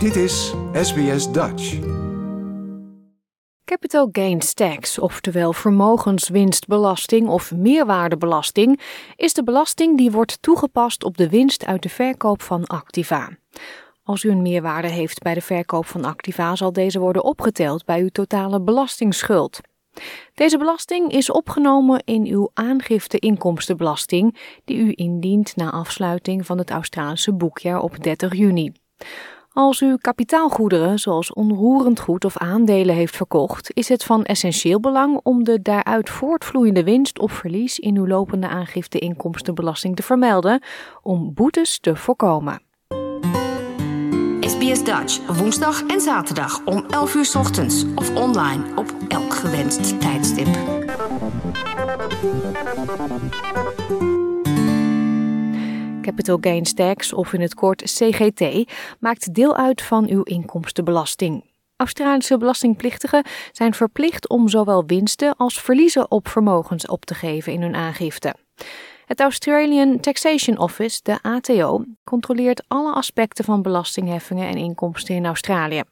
Dit is SBS Dutch. Capital Gains Tax, oftewel vermogenswinstbelasting of meerwaardebelasting, is de belasting die wordt toegepast op de winst uit de verkoop van activa. Als u een meerwaarde heeft bij de verkoop van activa, zal deze worden opgeteld bij uw totale belastingsschuld. Deze belasting is opgenomen in uw aangifte inkomstenbelasting, die u indient na afsluiting van het Australische boekjaar op 30 juni. Als u kapitaalgoederen zoals onroerend goed of aandelen heeft verkocht, is het van essentieel belang om de daaruit voortvloeiende winst of verlies in uw lopende aangifte inkomstenbelasting te vermelden om boetes te voorkomen. SBS Dutch, woensdag en zaterdag om 11 uur ochtends of online op elk gewenst tijdstip. Capital Gains Tax, of in het kort CGT, maakt deel uit van uw inkomstenbelasting. Australische belastingplichtigen zijn verplicht om zowel winsten als verliezen op vermogens op te geven in hun aangifte. Het Australian Taxation Office, de ATO, controleert alle aspecten van belastingheffingen en inkomsten in Australië.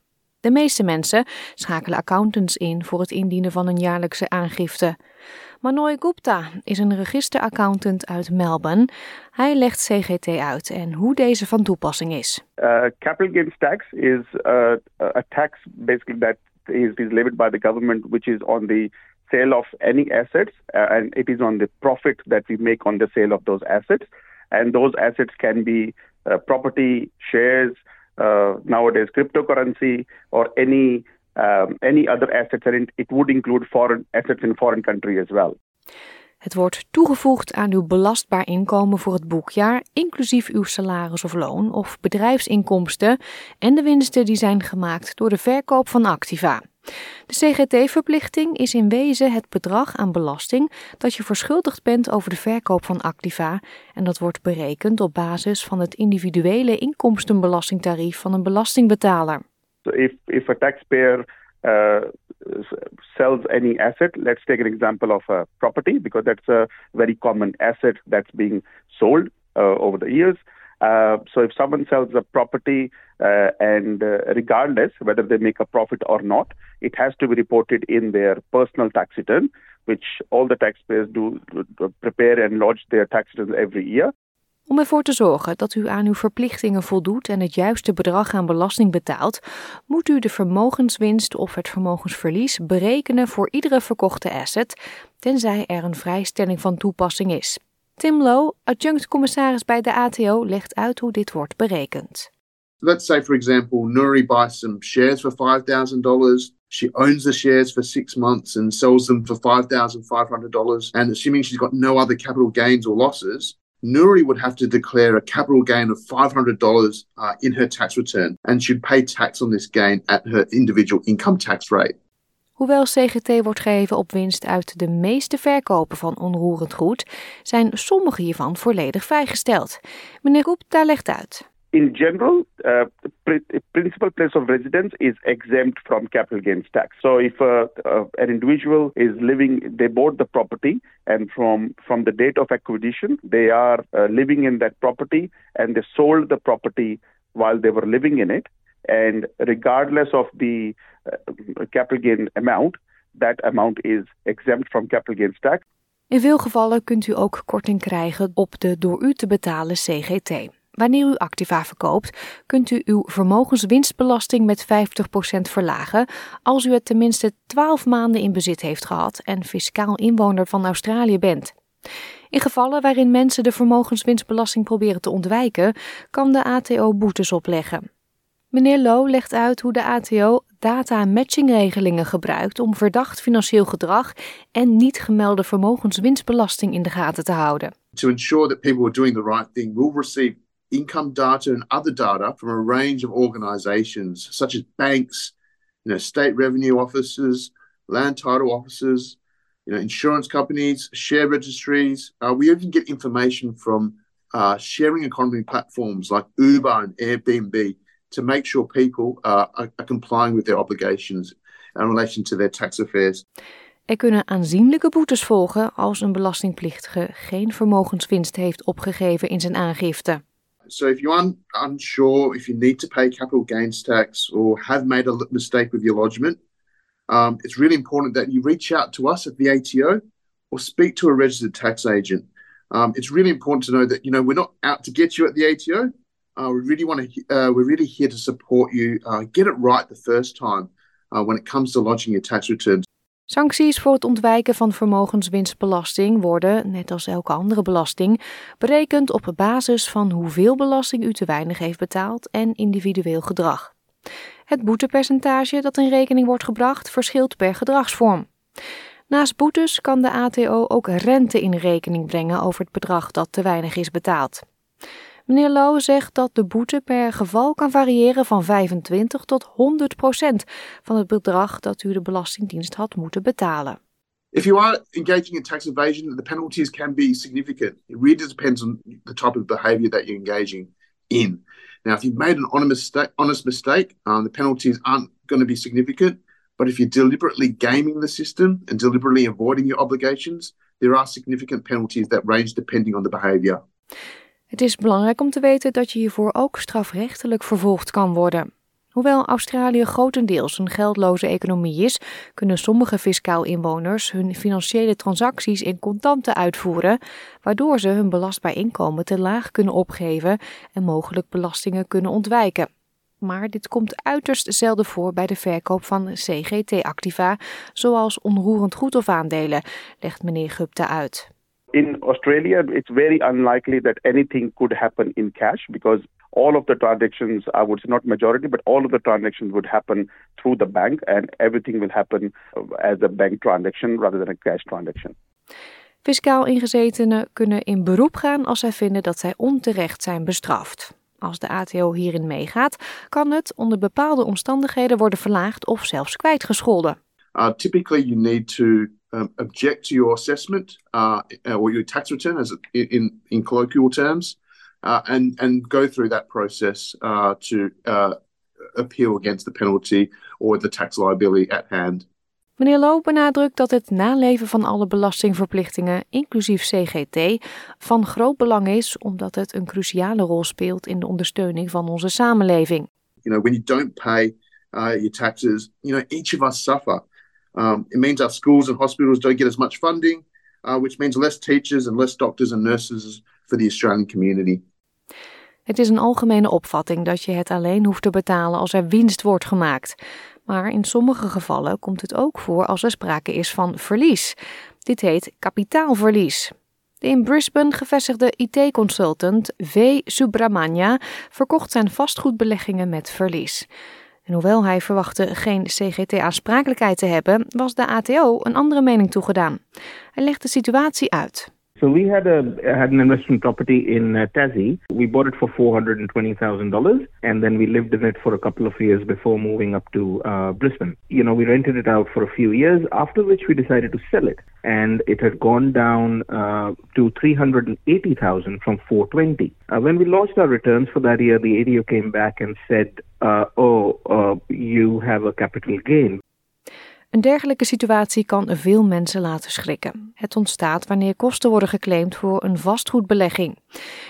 De meeste mensen schakelen accountants in voor het indienen van een jaarlijkse aangifte. Manoy Gupta is een registeraccountant uit Melbourne. Hij legt CGT uit en hoe deze van toepassing is. Uh, capital gains tax is uh, a tax basically that is, is levied by the government, which is on the sale of any assets, uh, and it is on the profit that we make on the sale of those assets. And those assets can be uh, property, shares, uh, nowadays cryptocurrency, or any um, any other assets. And it, would include foreign assets in foreign country as well. Het wordt toegevoegd aan uw belastbaar inkomen voor het boekjaar, inclusief uw salaris of loon of bedrijfsinkomsten en de winsten die zijn gemaakt door de verkoop van activa. De CGT-verplichting is in wezen het bedrag aan belasting dat je verschuldigd bent over de verkoop van activa en dat wordt berekend op basis van het individuele inkomstenbelastingtarief van een belastingbetaler. If, if a taxpayer uh, sells any asset, let's take an example of a property because that's a very common asset that's being sold uh, over the years. Uh, so if someone sells a property uh, and uh, regardless whether they make a profit or not, it has to be reported in their personal tax return, which all the taxpayers do prepare and lodge their tax returns every year. Om ervoor te zorgen dat u aan uw verplichtingen voldoet en het juiste bedrag aan belasting betaalt, moet u de vermogenswinst of het vermogensverlies berekenen voor iedere verkochte asset, tenzij er een vrijstelling van toepassing is. Tim Lowe, adjunct-commissaris bij de ATO, legt uit hoe dit wordt berekend. Let's say, for example, Nuri buys some shares for $5,000. She owns the shares for six months and sells them for $5,500. And assuming she's got no other capital gains or losses, Nuri would have to declare a capital gain of $500 uh, in her tax return and should pay tax on this gain at her individual income tax rate. Hoewel CGT wordt gegeven op winst uit de meeste verkopen van onroerend goed, zijn sommige hiervan volledig vrijgesteld. Meneer Roep, daar legt uit. In general, uh, the principal place of residence is exempt from capital gains tax. So, if uh, uh, an individual is living, they bought the property, and from from the date of acquisition, they are uh, living in that property, and they sold the property while they were living in it, and regardless of the uh, capital gain amount, that amount is exempt from capital gains tax. In veel gevallen kunt u ook korting krijgen op de door u te betalen CGT. Wanneer u activa verkoopt, kunt u uw vermogenswinstbelasting met 50% verlagen als u het tenminste 12 maanden in bezit heeft gehad en fiscaal inwoner van Australië bent. In gevallen waarin mensen de vermogenswinstbelasting proberen te ontwijken, kan de ATO boetes opleggen. Meneer Low legt uit hoe de ATO data-matchingregelingen gebruikt om verdacht financieel gedrag en niet gemelde vermogenswinstbelasting in de gaten te houden. To ensure that people are doing the right thing, receive income data and other data from a range of organizations such as banks, you know, state revenue offices, land title offices, you know, insurance companies, share registries. Uh, we even get information from uh, sharing economy platforms like Uber and Airbnb to make sure people uh, are, are complying with their obligations in relation to their tax affairs. Er kunnen aanzienlijke boetes volgen als een belastingplichtige geen vermogenswinst heeft opgegeven in zijn aangifte. So if you're un- unsure if you need to pay capital gains tax or have made a mistake with your lodgement, um, it's really important that you reach out to us at the ATO or speak to a registered tax agent. Um, it's really important to know that you know we're not out to get you at the ATO. Uh, we really want to. Uh, we're really here to support you. Uh, get it right the first time uh, when it comes to lodging your tax returns. Sancties voor het ontwijken van vermogenswinstbelasting worden, net als elke andere belasting, berekend op basis van hoeveel belasting u te weinig heeft betaald en individueel gedrag. Het boetepercentage dat in rekening wordt gebracht verschilt per gedragsvorm. Naast boetes kan de ATO ook rente in rekening brengen over het bedrag dat te weinig is betaald. Meneer Lowe zegt dat de boete per geval kan variëren van 25 tot 100 procent van het bedrag dat u de Belastingdienst had moeten betalen. If you are engaging in tax evasion, the penalties can be significant. It really depends on the type of behavior that you're engaging in. Now, if you've made an honest mistake, honest mistake um, the penalties aren't going to be significant. But if you're deliberately gaming the system and deliberately avoiding your obligations, there are significant penalties that range depending on the behavior. Het is belangrijk om te weten dat je hiervoor ook strafrechtelijk vervolgd kan worden. Hoewel Australië grotendeels een geldloze economie is, kunnen sommige fiscaal inwoners hun financiële transacties in contanten uitvoeren, waardoor ze hun belastbaar inkomen te laag kunnen opgeven en mogelijk belastingen kunnen ontwijken. Maar dit komt uiterst zelden voor bij de verkoop van CGT-activa, zoals onroerend goed of aandelen, legt meneer Gupta uit. In Australia, it's very unlikely that anything could happen in cash because all of the transactions, I would say not majority, but all of the transactions would happen through the bank and everything will happen as a bank transaction rather than a cash transaction. Fiscaal ingezetenen kunnen in beroep gaan als zij vinden dat zij onterecht zijn bestraft. Als de ATO hierin meegaat, kan het onder bepaalde omstandigheden worden verlaagd of zelfs kwijtgescholden. Uh, typically, you need to um, object to your assessment uh, or your tax return, as in in colloquial terms, uh, and and go through that process uh, to uh, appeal against the penalty or the tax liability at hand. Meneer Loop benadrukt dat het naleven van alle belastingverplichtingen, inclusief CGT, van groot belang is omdat het een cruciale rol speelt in de ondersteuning van onze samenleving. You know, when you don't pay uh, your taxes, you know, each of us suffer. Um, it means our schools and hospitals don't get as much funding, uh, which means less teachers and less doctors and nurses for the Australian community. Het is een algemene opvatting dat je het alleen hoeft te betalen als er winst wordt gemaakt. Maar in sommige gevallen komt het ook voor als er sprake is van verlies. Dit heet kapitaalverlies. De in Brisbane gevestigde IT-consultant V. Subramania verkocht zijn vastgoedbeleggingen met verlies. En hoewel hij verwachtte geen CGT-aansprakelijkheid te hebben, was de ATO een andere mening toegedaan. Hij legt de situatie uit. So we had a had an investment property in uh, Tassie. We bought it for four hundred and twenty thousand dollars, and then we lived in it for a couple of years before moving up to uh, Brisbane. You know, we rented it out for a few years. After which we decided to sell it, and it had gone down uh, to three hundred and eighty thousand from four twenty. Uh, when we launched our returns for that year, the ADO came back and said, uh, "Oh, uh, you have a capital gain." Een dergelijke situatie kan veel mensen laten schrikken. Het ontstaat wanneer kosten worden geclaimd voor een vastgoedbelegging.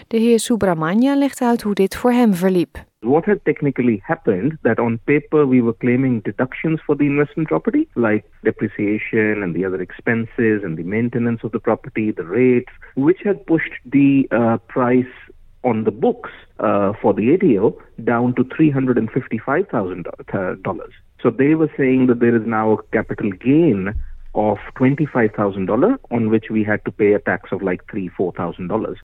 De heer Subramania legt uit hoe dit voor hem verliep. What had technically happened that on paper we were claiming deductions for the investment property, like depreciation and the other expenses and the maintenance of the property, the rates, which had pushed the uh, price on the books uh, for the ADO down to $355,000. So they were saying that there is now a capital gain of $25,000 on which we had to pay a tax of like $3,000, $4,000.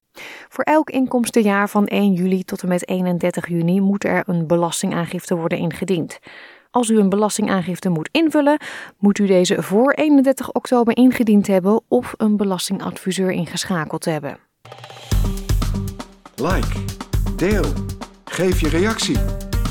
Voor elk inkomstenjaar van 1 juli tot en met 31 juni moet er een belastingaangifte worden ingediend. Als u een belastingaangifte moet invullen, moet u deze voor 31 oktober ingediend hebben of een belastingadviseur ingeschakeld hebben. Like, deel, geef je reactie.